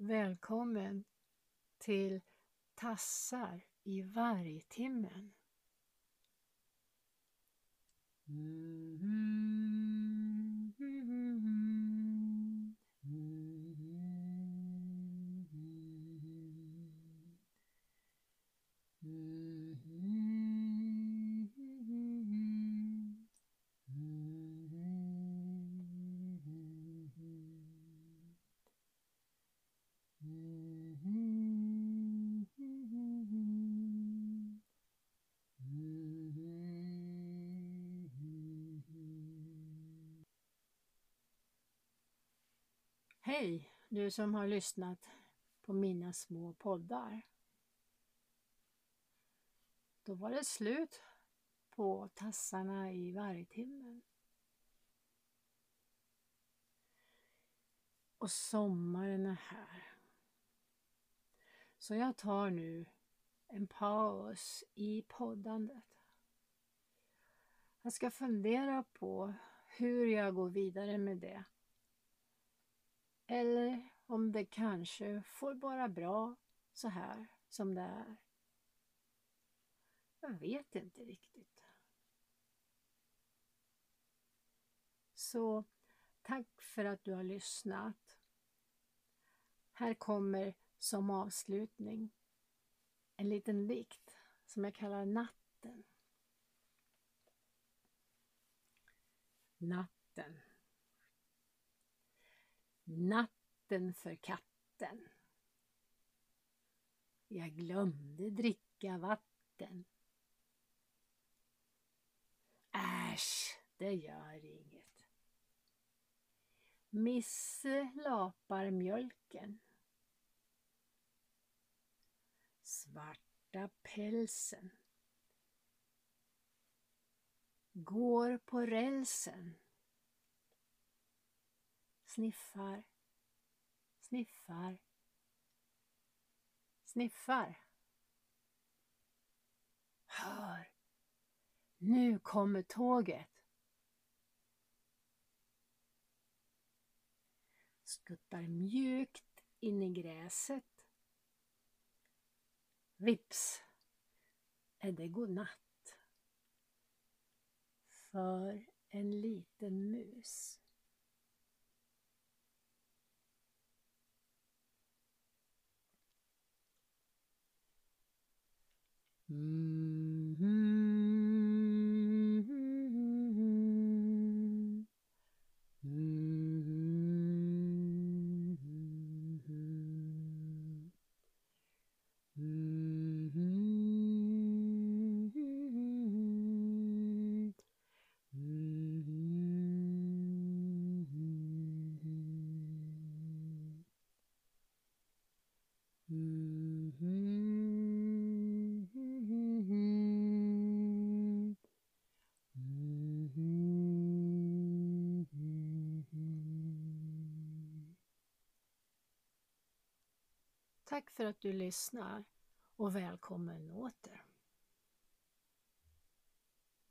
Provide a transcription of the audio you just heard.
Välkommen till Tassar i vargtimmen. Hej, du som har lyssnat på mina små poddar. Då var det slut på tassarna i vargtimmen. Och sommaren är här. Så jag tar nu en paus i poddandet. Jag ska fundera på hur jag går vidare med det eller om det kanske får vara bra så här som det är. Jag vet inte riktigt. Så tack för att du har lyssnat. Här kommer som avslutning en liten dikt som jag kallar Natten. Natten Natten för katten. Jag glömde dricka vatten. Äsch, det gör inget. Misse lapar mjölken. Svarta pälsen. Går på rälsen sniffar, sniffar, sniffar. Hör! Nu kommer tåget. Skuttar mjukt in i gräset. Vips är det godnatt för en liten mus. Mm. Tack för att du lyssnar och välkommen åter.